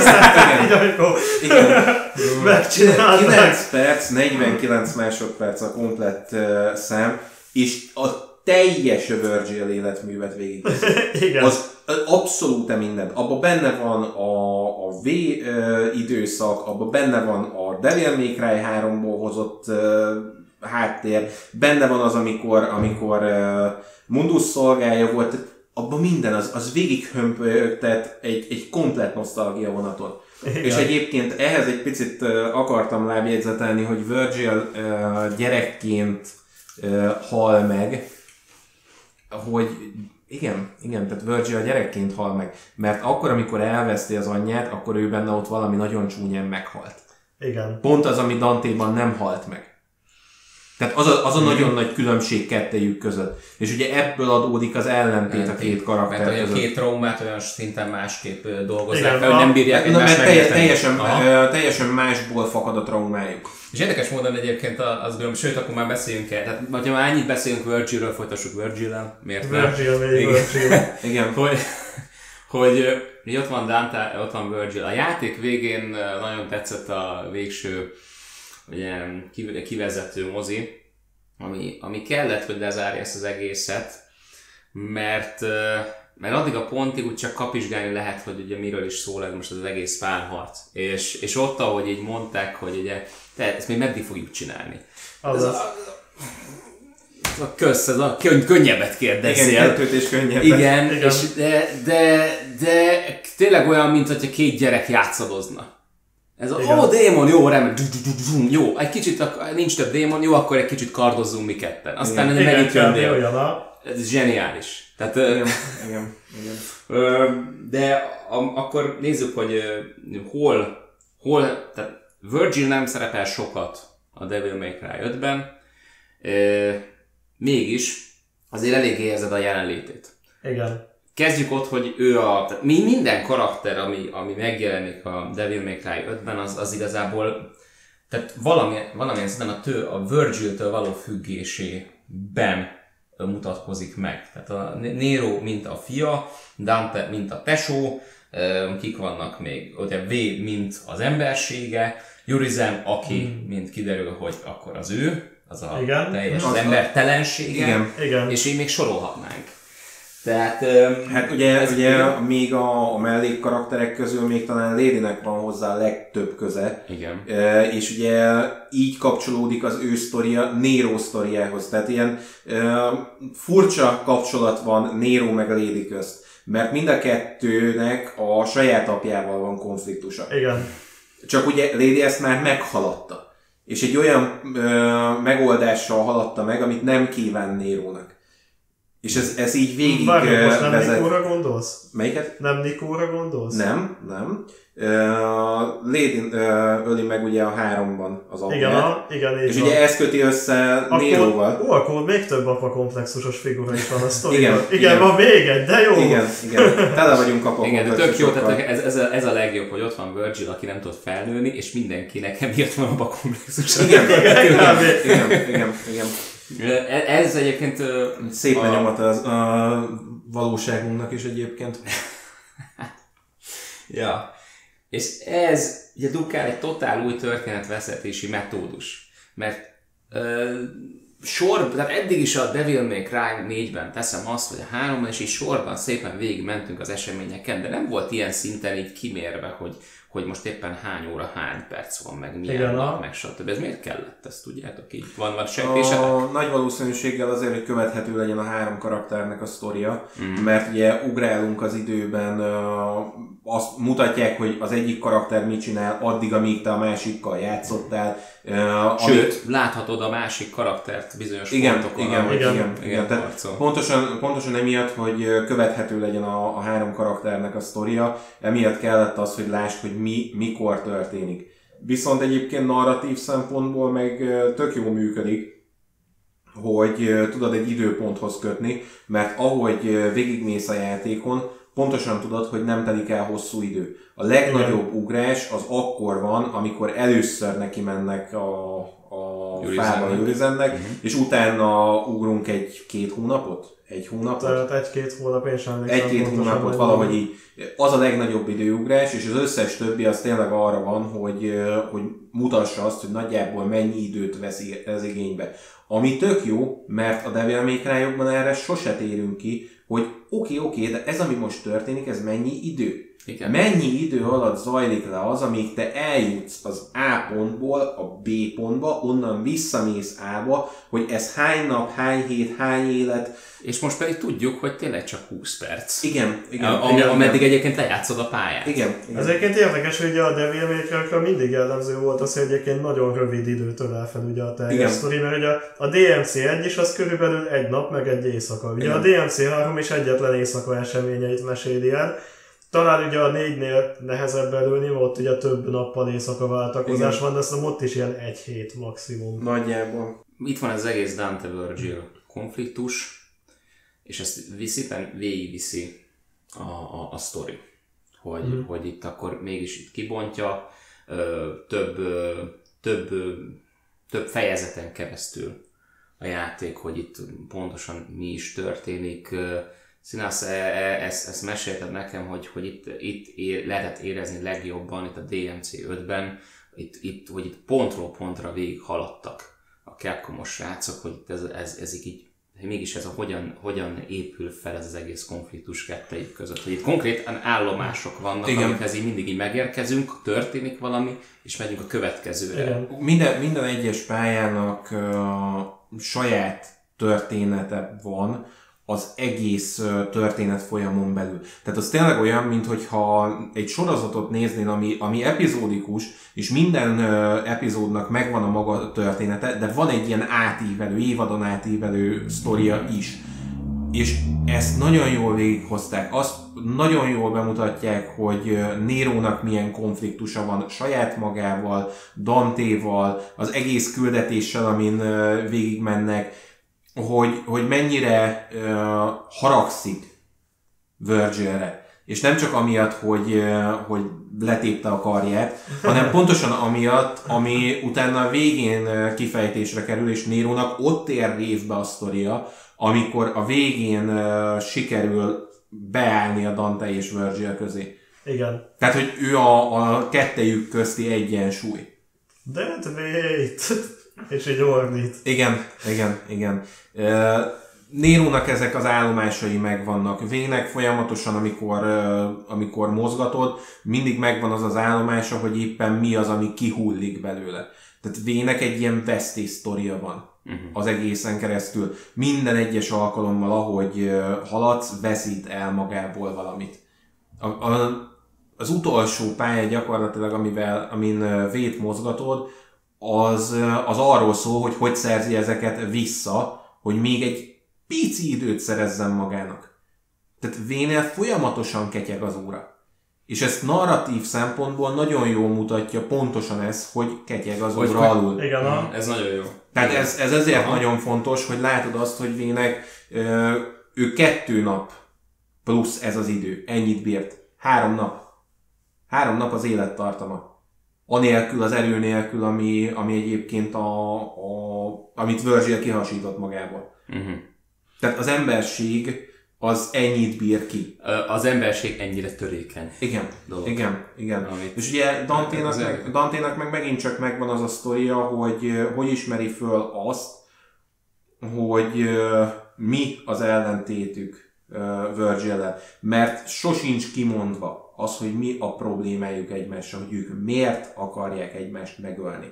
így, amikor Igen. [laughs] megcsinálták. 9 perc, 49 másodperc a komplett uh, szám, és a teljes Virgil életművet végig. [laughs] Igen. Az az abszolút mindent. Abban benne van a, a V ö, időszak, abban benne van a Devil May Cry 3-ból hozott ö, háttér, benne van az, amikor, amikor ö, Mundus szolgája volt, abban minden, az, az végig hömpögtet egy, egy komplet nosztalgia vonaton. Igen. És egyébként ehhez egy picit akartam lábjegyzetelni, hogy Virgil gyerekként hal meg, hogy igen, igen, tehát Virgil gyerekként hal meg, mert akkor, amikor elveszti az anyját, akkor ő benne ott valami nagyon csúnyán meghalt. Igen. Pont az, ami Dante-ban nem halt meg. Tehát az a, az a nagyon nagy különbség kettejük között. És ugye ebből adódik az ellentét a két karakter Mert hogy a között. két traumát olyan szinten másképp dolgozzák fel, a- hogy nem bírják Na, egymást mert teljes, teljesen, Aha. teljesen másból fakad a traumájuk. És érdekes módon egyébként a- az gondolom, sőt, akkor már beszéljünk el. Tehát, ha már annyit beszélünk Virgilről, folytassuk Virgil-el. Miért nem? Virgil Igen. Virgil. hogy, [laughs] Igen. hogy ö, hogy ott van Dante, ott van Virgil. A játék végén nagyon tetszett a végső kiv- kivezető mozi, ami, ami kellett, hogy lezárja ezt az egészet, mert, mert addig a pontig úgy csak kapizsgálni lehet, hogy ugye miről is szól ez most az egész párharc. És, és ott, ahogy így mondták, hogy ugye, te ezt még meddig fogjuk csinálni. Ez Azaz. a, ez a kösz, ez a könny, könnyebbet kérdezzél. Igen, kettőt és könnyebb. Igen, Igen. És de, de, de tényleg olyan, mint hogyha két gyerek játszadozna. Ez a, Igen. ó, démon, jó, remek, jó, egy kicsit, nincs több démon, jó, akkor egy kicsit kardozzunk mi ketten. Aztán Igen, megint jön a... Ez zseniális. Tehát, Igen, [laughs] igen, igen. ö, de a, akkor nézzük, hogy hol, hol, tehát Virgil nem szerepel sokat a Devil May Cry 5-ben, ö, mégis azért elég érzed a jelenlétét. Igen. Kezdjük ott, hogy ő a... Tehát mi minden karakter, ami, ami megjelenik a Devil May Cry 5-ben, az, az igazából tehát valami, valamilyen szinten a, tő, a Virgil-től való függésében mutatkozik meg. Tehát a Nero, mint a fia, Dante, mint a tesó, kik vannak még, ugye V, mint az embersége, Jurizen, aki, mint kiderül, hogy akkor az ő, az a Igen. teljes Az- az embertelensége, Igen. Igen. és így még sorolhatnánk. Tehát... Hát ugye, ez- ugye még a, a mellékkarakterek közül még talán Lady-nek van hozzá a legtöbb köze. Igen. E, és ugye így kapcsolódik az ő sztoria Nero sztoriához. Tehát ilyen e, furcsa kapcsolat van Nero meg Lady közt. Mert mind a kettőnek a saját apjával van konfliktusa. Igen. Csak ugye Lady ezt már meghaladta. és egy olyan ö, megoldással haladta meg, amit nem kíván Nérónak. És ez, ez így végig Várj, ö, most nem vezet. Nikóra gondolsz? Melyiket? Nem Nikóra gondolsz? Nem, nem. Uh, Lady uh, öli meg ugye a háromban az apját. Igen, a, igen, és van. ugye ez köti össze Néróval. Akkor, ó, akkor még több apa komplexusos figura is van a [laughs] sztoriban. Igen, igen, igen. van még egy, de jó. Igen, igen. Tele vagyunk apa Igen, de tök jó, tehát ez, ez, a, ez a legjobb, hogy ott van Virgil, aki nem tud felnőni, és mindenki nekem írt van a komplexus. [laughs] Igen, igen, kb. igen, igen, igen. Ez egyébként Szép a- lenyomat az a valóságunknak is egyébként. [laughs] Ja. És ez, ugye Dukál egy totál új történetvezetési metódus. Mert ö, sor, tehát eddig is a Devil May Cry 4-ben teszem azt, vagy a 3-ban, és így sorban szépen végig mentünk az eseményeken, de nem volt ilyen szinten így kimérve, hogy, hogy most éppen hány óra, hány perc van, meg milyen Igen, nap, a- meg stb. Ez miért kellett, ezt tudjátok így? Van, van sejtésetek? A nagy valószínűséggel azért, hogy követhető legyen a három karakternek a sztoria, mm. mert ugye ugrálunk az időben, azt mutatják, hogy az egyik karakter mit csinál addig, amíg te a másikkal játszottál. ö, amit- Sőt, láthatod a másik karaktert bizonyos igen, pontokon. igen, igen, Igen, igen, igen. Tehát pontosan, pontosan emiatt, hogy követhető legyen a, a három karakternek a sztoria, emiatt kellett az, hogy lásd, hogy mi, mikor történik. Viszont egyébként narratív szempontból meg tök jó működik, hogy tudod egy időponthoz kötni, mert ahogy végigmész a játékon, pontosan tudod, hogy nem telik el hosszú idő. A legnagyobb ugrás az akkor van, amikor először neki mennek a, a Őrizennek. fába őrizennek, és utána ugrunk egy-két hónapot? Egy hónapot? Tehát egy-két hónap, én sem Egy-két hónapot hogy valahogy így. Az a legnagyobb időugrás, és az összes többi az tényleg arra van, hogy, hogy mutassa azt, hogy nagyjából mennyi időt vesz ez igénybe. Ami tök jó, mert a Devil May Cry-okban erre sose térünk ki, hogy oké, okay, oké, okay, de ez, ami most történik, ez mennyi idő? Igen. Mennyi idő alatt zajlik le az, amíg te eljutsz az A pontból a B pontba, onnan visszamész A-ba, hogy ez hány nap, hány hét, hány élet. És most pedig tudjuk, hogy tényleg csak 20 perc. Igen, igen. A- igen, ameddig igen. egyébként lejátszod a pályát. Igen, igen. Ez egyébként érdekes, hogy a Devil May Cry-kra mindig jellemző volt az, hogy egyébként nagyon rövid időt ölel fel ugye a teljes sztori, mert ugye a DMC 1 is az körülbelül egy nap, meg egy éjszaka. Ugye Igen. a DMC 3 is egyetlen éjszaka eseményeit meséli el. Talán ugye a négynél nehezebb belülni, mert ott ugye több nappal éjszaka váltakozás Igen. van, de azt ott is ilyen egy hét maximum. Nagyjából. Itt van az egész Dante Virgil konfliktus, és ezt szépen végigviszi a, a, a sztori. Hogy, mm. hogy itt akkor mégis itt kibontja, ö, több, ö, több, ö, több fejezeten keresztül a játék, hogy itt pontosan mi is történik. Színász, e- e- ezt, ezt mesélted nekem, hogy, hogy itt, itt é- lehetett érezni legjobban itt a DMC 5-ben, itt, itt, hogy itt pontról pontra végig haladtak a Capcomos srácok, hogy itt ez, ez, ez így, mégis ez a hogyan, hogyan épül fel ez az egész konfliktus kettejük között. Hogy itt konkrétan állomások vannak. Igen. amikhez így mindig így megérkezünk, történik valami, és megyünk a következőre. Igen. Minden, minden egyes pályának uh, saját története van, az egész történet folyamon belül. Tehát az tényleg olyan, mintha egy sorozatot néznél, ami, ami epizódikus, és minden epizódnak megvan a maga története, de van egy ilyen átívelő, évadon átívelő sztoria is. És ezt nagyon jól végighozták. Azt nagyon jól bemutatják, hogy Nérónak milyen konfliktusa van saját magával, Dantéval, az egész küldetéssel, amin végigmennek, hogy, hogy mennyire uh, haragszik Virgilre. És nem csak amiatt, hogy, uh, hogy letépte a karját, hanem pontosan amiatt, ami utána a végén kifejtésre kerül, és Nérónak ott ér részbe a sztoria, amikor a végén uh, sikerül beállni a Dante és Virgil közé. Igen. Tehát, hogy ő a, a kettejük közti egyensúly. Dead wait! És így ordít. Igen, igen, igen. Nérónak ezek az állomásai megvannak. Vének folyamatosan, amikor, amikor mozgatod, mindig megvan az az állomása, hogy éppen mi az, ami kihullik belőle. Tehát Vének egy ilyen vesztés sztoria van uh-huh. az egészen keresztül. Minden egyes alkalommal, ahogy haladsz, veszít el magából valamit. A, a, az utolsó pálya gyakorlatilag, amivel, amin vét mozgatod, az, az arról szól, hogy hogy szerzi ezeket vissza, hogy még egy pici időt szerezzen magának. Tehát Vénél folyamatosan ketyeg az óra. És ezt narratív szempontból nagyon jól mutatja pontosan ez, hogy ketyeg az Hogy- óra hogy- alul. Igen, a... Ez nagyon jó. Tehát ez, ez ezért Aha. nagyon fontos, hogy látod azt, hogy Vének ő kettő nap plusz ez az idő. Ennyit bírt. Három nap. Három nap az élettartama. Anélkül, az erő nélkül, ami, ami egyébként a, a, amit Virgil kihasított magából. Uh-huh. Tehát az emberség az ennyit bír ki. Az emberség ennyire törékeny. Igen, Dolog. igen, igen. Amit- És ugye Danténak meg, Danténak meg megint csak megvan az a sztoria, hogy hogy ismeri föl azt, hogy mi az ellentétük virgil Mert sosincs kimondva az, hogy mi a problémájuk egymással, hogy ők miért akarják egymást megölni.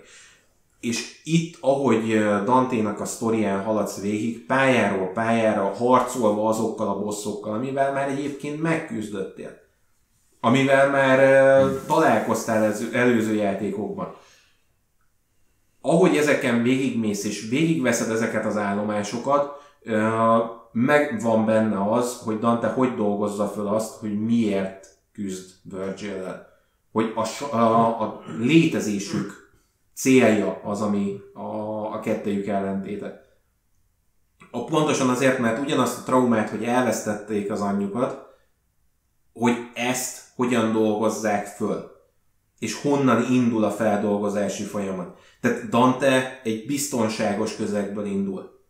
És itt, ahogy ö, Danténak a sztorián haladsz végig, pályáról pályára, harcolva azokkal a bosszokkal, amivel már egyébként megküzdöttél amivel már találkoztál előző játékokban. Ahogy ezeken végigmész és végigveszed ezeket az állomásokat, megvan benne az, hogy Dante hogy dolgozza föl azt, hogy miért küzd virgil Hogy a, a, a létezésük célja az, ami a, a kettejük ellentéte. A, pontosan azért, mert ugyanazt a traumát, hogy elvesztették az anyjukat, hogy ezt hogyan dolgozzák föl, és honnan indul a feldolgozási folyamat. Tehát Dante egy biztonságos közegből indul.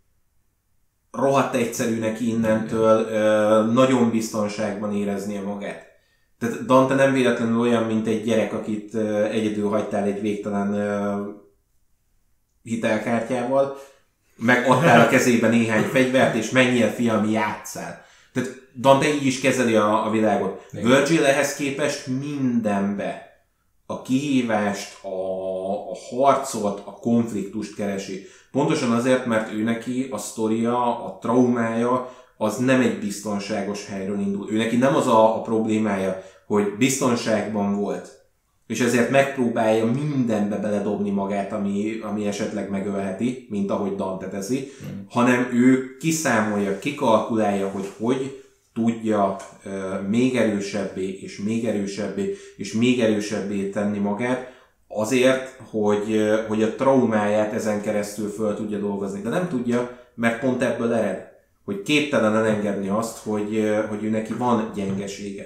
Rohadt egyszerű neki innentől ö, nagyon biztonságban éreznie magát. Tehát Dante nem véletlenül olyan, mint egy gyerek, akit egyedül hagytál egy végtelen hitelkártyával, megadtál a kezébe néhány fegyvert, és menjél fiam, játszál. Tehát Dante így is kezeli a, a világot. Igen. Virgil ehhez képest mindenbe a kihívást, a, a harcot, a konfliktust keresi. Pontosan azért, mert ő neki a sztoria, a traumája, az nem egy biztonságos helyről indul. Ő neki nem az a, a problémája, hogy biztonságban volt, és ezért megpróbálja mindenbe beledobni magát, ami, ami esetleg megölheti, mint ahogy Dante teszi, hanem ő kiszámolja, kikalkulálja, hogy hogy tudja ö, még erősebbé, és még erősebbé, és még erősebbé tenni magát, azért, hogy, hogy a traumáját ezen keresztül föl tudja dolgozni. De nem tudja, mert pont ebből ered, hogy képtelen elengedni azt, hogy, hogy ő neki van gyengesége.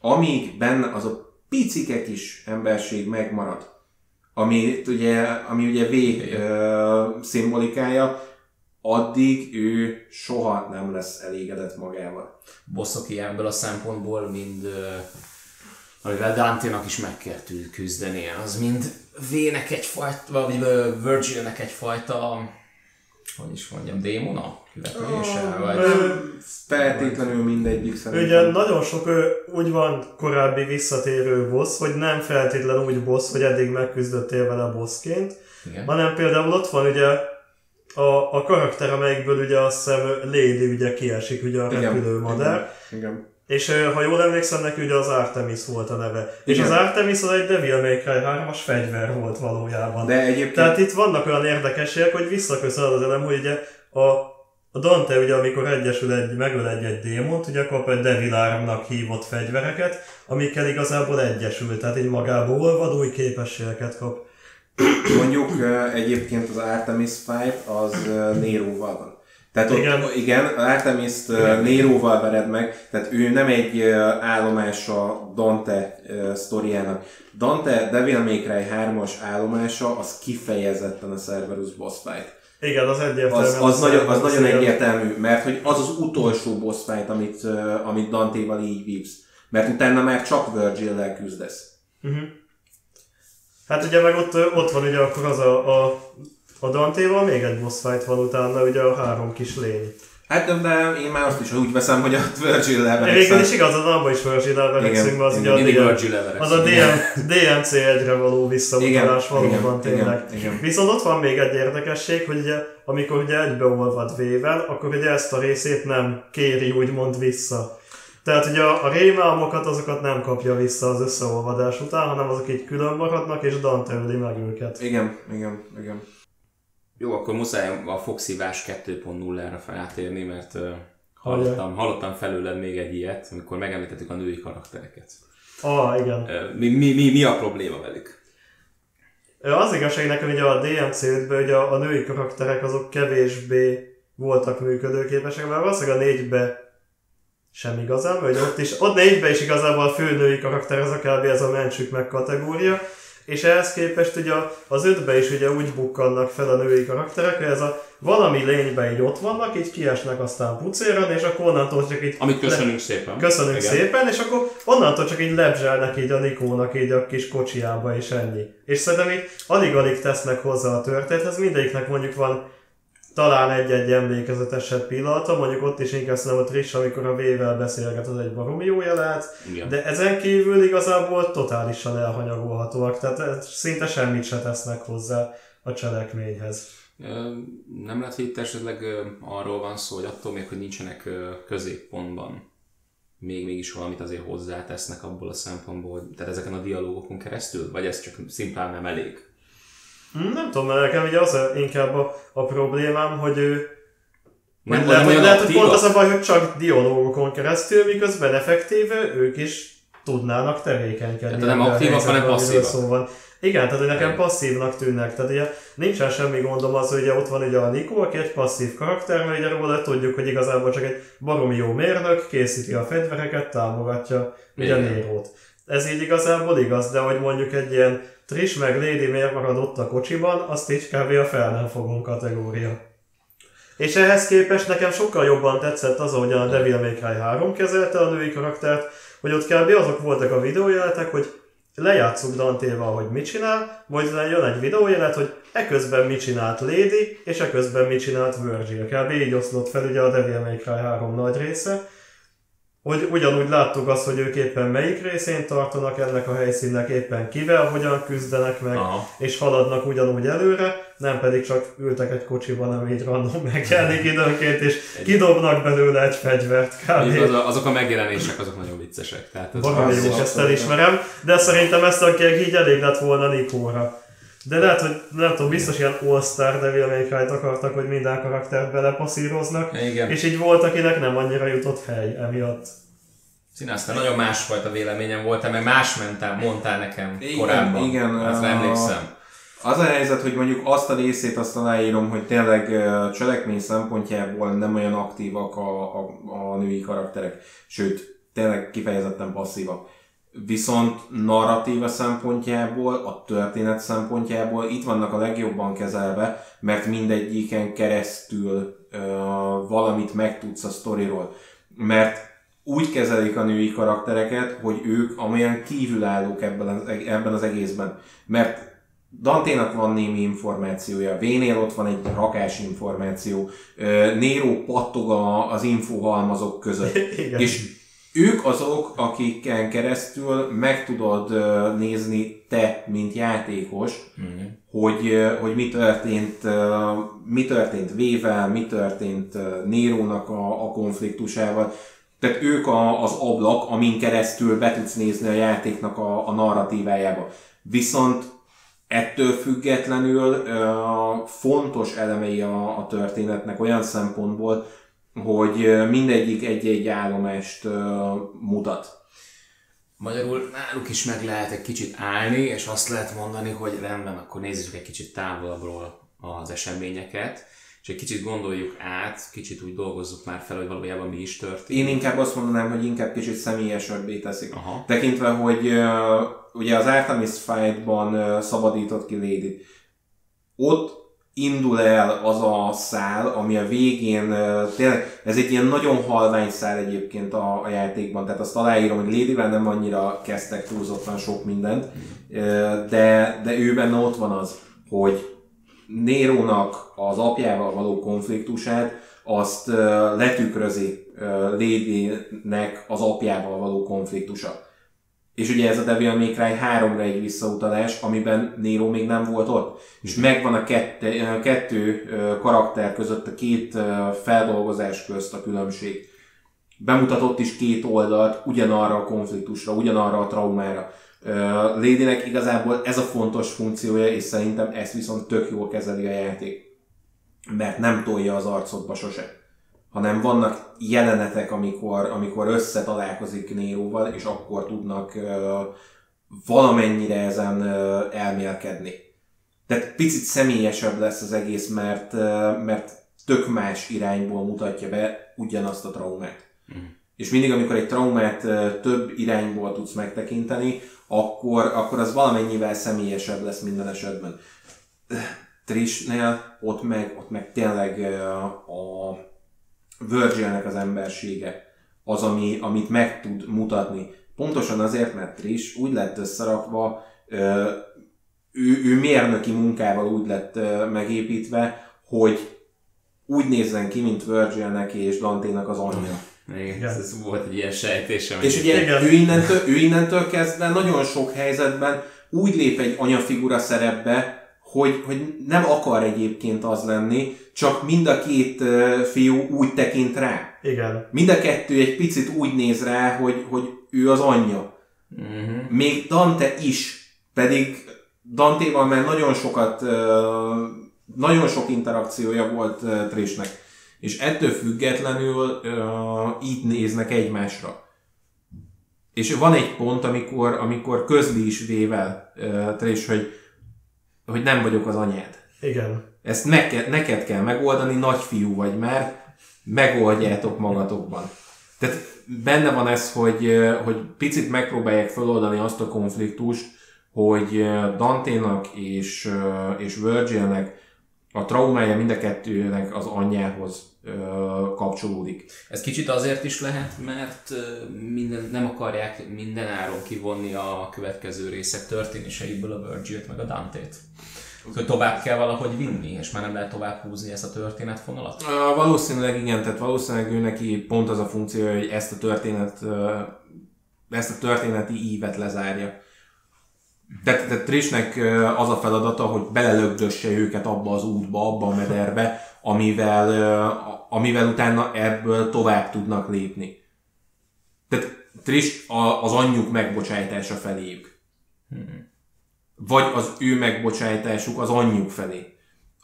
Amíg benne az a picike kis emberség megmarad, ami ugye, ami ugye V ö, szimbolikája, addig ő soha nem lesz elégedett magával. bosszok ilyenből a szempontból, mind ö, amivel Dante-nak is meg kell küzdenie, az mind V-nek egyfajta, vagy Virgilnek egyfajta, hogy is mondjam, démona? Követelése? Vagy... Ö, Feltétlenül mindegyik szerintem. Ugye nagyon sok úgy van korábbi visszatérő boss, hogy nem feltétlenül úgy boss, hogy eddig megküzdöttél vele bossként, Igen. hanem például ott van ugye a, a karakter, amelyikből ugye azt hiszem Lady ugye kiesik, ugye a repülő madár. Igen. Igen. És ha jól emlékszem, neki ugye az Artemis volt a neve. És Igen. az Artemis az egy Devil May Cry 3-as fegyver volt valójában. De egyébként Tehát itt vannak olyan érdekességek, hogy visszaköszön az elem, hogy ugye a, a Dante ugye amikor egyesül egy, megöl egy, egy démont, ugye kap egy Devil Armnak hívott fegyvereket, amikkel igazából egyesül, tehát így magából olvad, új képességeket kap. mondjuk egyébként az Artemis fight az Néróval van. Tehát ott, Igen. igen, igen az Artemis-t ö, Néróval vered meg, tehát ő nem egy ö, állomása Dante ö, sztoriának. Dante Devil May Cry 3-as állomása az kifejezetten a Cerberus boss fight. Igen, az egyértelműen. Az, az, nagyon, az nagyon egyértelmű, mert hogy az az utolsó boss fight, amit, amit Dante-val így vívsz. Mert utána már csak Virgil-lel küzdesz. Hát ugye meg ott, ott van ugye akkor az a, a, a Dante-val még egy boss fight van utána, ugye a három kis lény. Hát de én már azt is úgy veszem, hogy a Virgil-lel Végül verekszel. is igazad, abban is Igen, mert az ugye a DM Virgil. Az a DM, DMC egyre való visszautalás valóban igen, tényleg. igen, igen. Viszont ott van még egy érdekesség, hogy ugye, amikor ugye egybeolvad vével, akkor ugye ezt a részét nem kéri úgymond vissza. Tehát ugye a, a rémálmokat azokat nem kapja vissza az összeolvadás után, hanem azok így külön maradnak, és Dante öli meg őket. Igen, igen, igen. Jó, akkor muszáj a fogszívás 2.0-ra felátérni, mert uh, hallottam, hallottam felőled még egy ilyet, amikor megemlítettük a női karaktereket. Ah, igen. Uh, mi, mi, mi, mi a probléma velük? Az igazság nekem ugye a DMC-ben ugye a, a női karakterek azok kevésbé voltak működőképesek, mert valószínűleg a négybe sem igazán, vagy ott is, ott négybe is igazából a fő női karakter az a kb. ez a mentsük meg kategória, és ehhez képest ugye az ötbe is ugye úgy bukkannak fel a női karakterek, hogy ez a valami lényben így ott vannak, így kiesnek aztán pucéran, és akkor onnantól csak így... Amit köszönünk szépen. Köszönünk Igen. szépen, és akkor onnantól csak így lebzselnek így a Nikónak így a kis kocsiába, és ennyi. És szerintem így alig-alig tesznek hozzá a történethez, mindegyiknek mondjuk van talán egy-egy emlékezetesebb pillanata, mondjuk ott is inkább szerintem a Trish, amikor a V-vel beszélget, az egy baromi jó Igen. de ezen kívül igazából totálisan elhanyagolhatóak, tehát szinte semmit se tesznek hozzá a cselekményhez. Nem lehet, hogy itt esetleg arról van szó, hogy attól még, hogy nincsenek középpontban, még mégis valamit azért hozzátesznek abból a szempontból, tehát ezeken a dialógokon keresztül, vagy ez csak szimplán nem elég? Hm, Nem tudom, mert nekem ugye az inkább a, a problémám, hogy ő Nem, lehet, hogy, lehet, hogy pont az a baj, hogy csak dialógokon keresztül, miközben effektíve ők is tudnának tevékenykedni. Tehát nem aktívak, hanem passzívak. Szó van. Igen, tehát hogy nekem passzívnak tűnnek. Tehát ugye nincsen semmi gondom az, hogy ugye ott van ugye a Nikó, aki egy passzív karakter, mert ugye róla tudjuk, hogy igazából csak egy baromi jó mérnök, készíti a fegyvereket, támogatja ugye. Nérót. Ez így igazából igaz, de hogy mondjuk egy ilyen Trish meg Lady miért marad ott a kocsiban, azt így kb. a fel nem fogom kategória. És ehhez képest nekem sokkal jobban tetszett az, ahogy a Devil May Cry 3 kezelte a női karaktert, hogy ott kb. azok voltak a videójelenetek, hogy lejátszuk Dantéval, hogy mit csinál, majd jön egy videójelenet, hogy eközben mit csinált Lady, és eközben mit csinált Virgil. Kb. így oszlott fel ugye a Devil May Cry 3 nagy része, hogy ugyanúgy láttuk azt, hogy ők éppen melyik részén tartanak ennek a helyszínnek, éppen kivel, hogyan küzdenek meg, Aha. és haladnak ugyanúgy előre, nem pedig csak ültek egy kocsiban, ami így random megjelenik időnként, és kidobnak belőle egy fegyvert kb. az, azok a megjelenések, azok nagyon viccesek. Tehát az, Valami az jó, ezt elismerem, de szerintem ezt így elég lett volna Nikóra. De lehet, hogy nem tudom, biztos ilyen All-Star Devil May akartak, hogy minden karaktert belepasszíroznak, Igen. és így volt, akinek nem annyira jutott hely emiatt. Színáztál, nagyon másfajta véleményem volt, meg más mentál, mondtál nekem Igen, korábban. igen, Hát a- emlékszem. Az a helyzet, hogy mondjuk azt a részét azt aláírom, hogy tényleg cselekmény szempontjából nem olyan aktívak a, a, a női karakterek, sőt, tényleg kifejezetten passzívak. Viszont narratíva szempontjából, a történet szempontjából itt vannak a legjobban kezelve, mert mindegyiken keresztül ö, valamit megtudsz a sztoriról. Mert úgy kezelik a női karaktereket, hogy ők amilyen kívülállók ebben az, ebben az egészben. Mert Danténak van némi információja, Vénél ott van egy rakás információ, Nero pattog az infohalmazok között. [laughs] Igen. És ők azok, akiken keresztül meg tudod nézni te, mint játékos, Mhm. hogy, hogy mi történt, mi történt Vével, mi történt Nérónak a, a konfliktusával. Tehát ők a, az ablak, amin keresztül be tudsz nézni a játéknak a, a narratívájába. Viszont ettől függetlenül fontos elemei a, a történetnek olyan szempontból, hogy mindegyik egy-egy állomást mutat. Magyarul náluk is meg lehet egy kicsit állni, és azt lehet mondani, hogy rendben, akkor nézzük egy kicsit távolabbról az eseményeket, és egy kicsit gondoljuk át, kicsit úgy dolgozzuk már fel, hogy valójában mi is történt. Én inkább azt mondanám, hogy inkább kicsit személyesebbé teszik. Aha. Tekintve, hogy ugye az Artemis Fight-ban szabadított ki lady Ott indul el az a szál, ami a végén tényleg, ez egy ilyen nagyon halvány szál egyébként a, a játékban, tehát azt aláírom, hogy Ladyvel nem annyira kezdtek túlzottan sok mindent, de, de ő benne ott van az, hogy Nérónak az apjával való konfliktusát, azt letükrözi Lady-nek az apjával való konfliktusa. És ugye ez a Devil May Cry 3-ra egy visszautalás, amiben Nero még nem volt ott. És megvan a kette, kettő ö, karakter között, a két ö, feldolgozás közt a különbség. bemutatott is két oldalt ugyanarra a konfliktusra, ugyanarra a traumára. Ö, Ladynek igazából ez a fontos funkciója, és szerintem ezt viszont tök jól kezeli a játék. Mert nem tolja az arcodba sose hanem vannak jelenetek, amikor, amikor összetalálkozik Néróval, és akkor tudnak valamennyire ezen elmélkedni. Tehát picit személyesebb lesz az egész, mert, mert tök más irányból mutatja be ugyanazt a traumát. Mm. És mindig, amikor egy traumát több irányból tudsz megtekinteni, akkor, akkor az valamennyivel személyesebb lesz minden esetben. Trishnél ott meg, ott meg tényleg a Virgilnek az embersége az, ami, amit meg tud mutatni. Pontosan azért, mert Trish úgy lett összerakva, ő, ő mérnöki munkával úgy lett megépítve, hogy úgy nézzen ki, mint Virgilnek és Dante-nak az anyja. Igen, ez, ez volt egy ilyen sejtésem. És ugye ő innentől, ő innentől kezdve nagyon sok helyzetben úgy lép egy anyafigura szerepbe, hogy, hogy nem akar egyébként az lenni, csak mind a két fiú úgy tekint rá. Igen. Mind a kettő egy picit úgy néz rá, hogy, hogy ő az anyja. Uh-huh. Még Dante is, pedig Dantéval már nagyon sokat, nagyon sok interakciója volt Trishnek. És ettől függetlenül így néznek egymásra. És van egy pont, amikor, amikor közli is vével Trish, hogy, hogy nem vagyok az anyád. Igen. Ezt neked, neked kell megoldani, nagyfiú vagy már, megoldjátok magatokban. Tehát benne van ez, hogy, hogy picit megpróbálják feloldani azt a konfliktust, hogy Dante-nak és, és Virgilnek a traumája mind a kettőnek az anyjához kapcsolódik. Ez kicsit azért is lehet, mert minden, nem akarják minden áron kivonni a következő részek történéseiből a Virgilt meg a Dante-t hogy tovább kell valahogy vinni, és már nem lehet tovább húzni ezt a történetfonalat? Valószínűleg igen, tehát valószínűleg ő neki pont az a funkció, hogy ezt a történet, ezt a történeti ívet lezárja. Tehát, tehát Trishnek az a feladata, hogy belelögdösse őket abba az útba, abba a mederbe, amivel, amivel utána ebből tovább tudnak lépni. Tehát Trish az anyjuk megbocsájtása feléjük. Hmm vagy az ő megbocsájtásuk az anyjuk felé,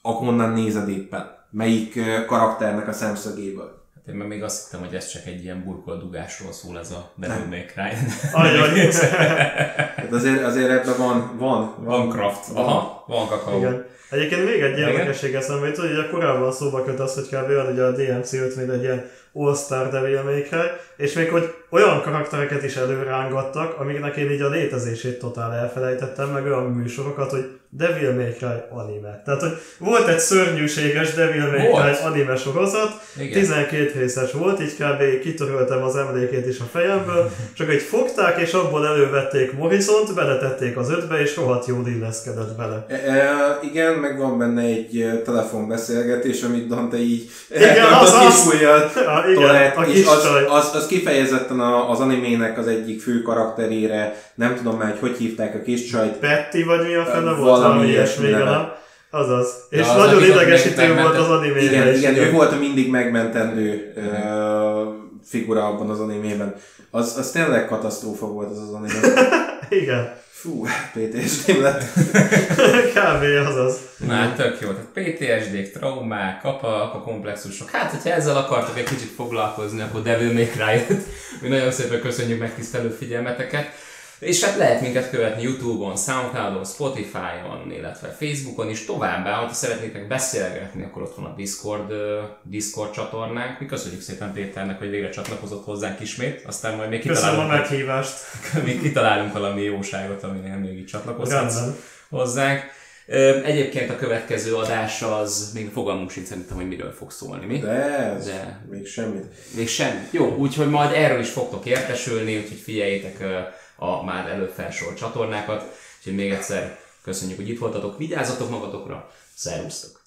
akonnan nézed éppen, melyik karakternek a szemszögéből. Hát én még azt hittem, hogy ez csak egy ilyen burkoldugásról szól ez a Devil May Cry. [laughs] [laughs] hát azért, azért ebben van, van, van, craft. Van, Aha, van kakaó. Igen. Egyébként még egy érdekesség eszembe jutott, hogy korábban szóba köt az, hogy kb. olyan, hogy a DMC 5 mint egy ilyen All-Star Cry, és még hogy olyan karaktereket is előrángattak, amiknek én így a létezését totál elfelejtettem, meg olyan műsorokat, hogy Devil May Cry anime. Tehát, hogy volt egy szörnyűséges Devil May Cry anime sorozat, Igen. 12 részes volt, így kb. kitöröltem az emlékét is a fejemből, csak egy fogták, és abból elővették Morrisont, beletették az ötbe, és rohadt jól illeszkedett bele. E, e, igen, meg van benne egy telefonbeszélgetés, amit Dante így igen, az, [laughs] a kis a kis és az, az, az, kifejezetten a, az animének az egyik fő karakterére, nem tudom már, hogy hogy hívták a kis csajt. Betty vagy mi a fene volt? valami ilyesmi, nem? Azaz. És ja, az nagyon idegesítő volt az animében Igen, is, igen, igen, ő volt a mindig megmentendő uh, figura abban az animében. Az, az tényleg katasztrófa volt az az anime. [laughs] igen. Fú, PTSD lett. [laughs] Kb. azaz. Na, tök jó. Tehát PTSD-k, traumák, apa, apa komplexusok. Hát, hogyha ezzel akartok egy kicsit foglalkozni, akkor Devil May cry Mi nagyon szépen köszönjük megtisztelő figyelmeteket. És hát lehet minket követni Youtube-on, Soundcloud-on, Spotify-on, illetve Facebookon is továbbá, ha szeretnétek beszélgetni, akkor ott van a Discord, Discord csatornánk. Mi köszönjük szépen Péternek, hogy végre csatlakozott hozzánk ismét, aztán majd még kitalálunk, Köszönöm a meghívást. [laughs] még kitalálunk valami jóságot, aminél még itt csatlakozhatsz hozzánk. Egyébként a következő adás az, még fogalmunk sincs szerintem, hogy miről fog szólni, mi? De, ez, De még semmit. Még semmit. Jó, úgyhogy majd erről is fogtok értesülni, úgyhogy figyeljétek a már előbb felsorolt csatornákat. Úgyhogy még egyszer köszönjük, hogy itt voltatok, vigyázzatok magatokra, szervusztok!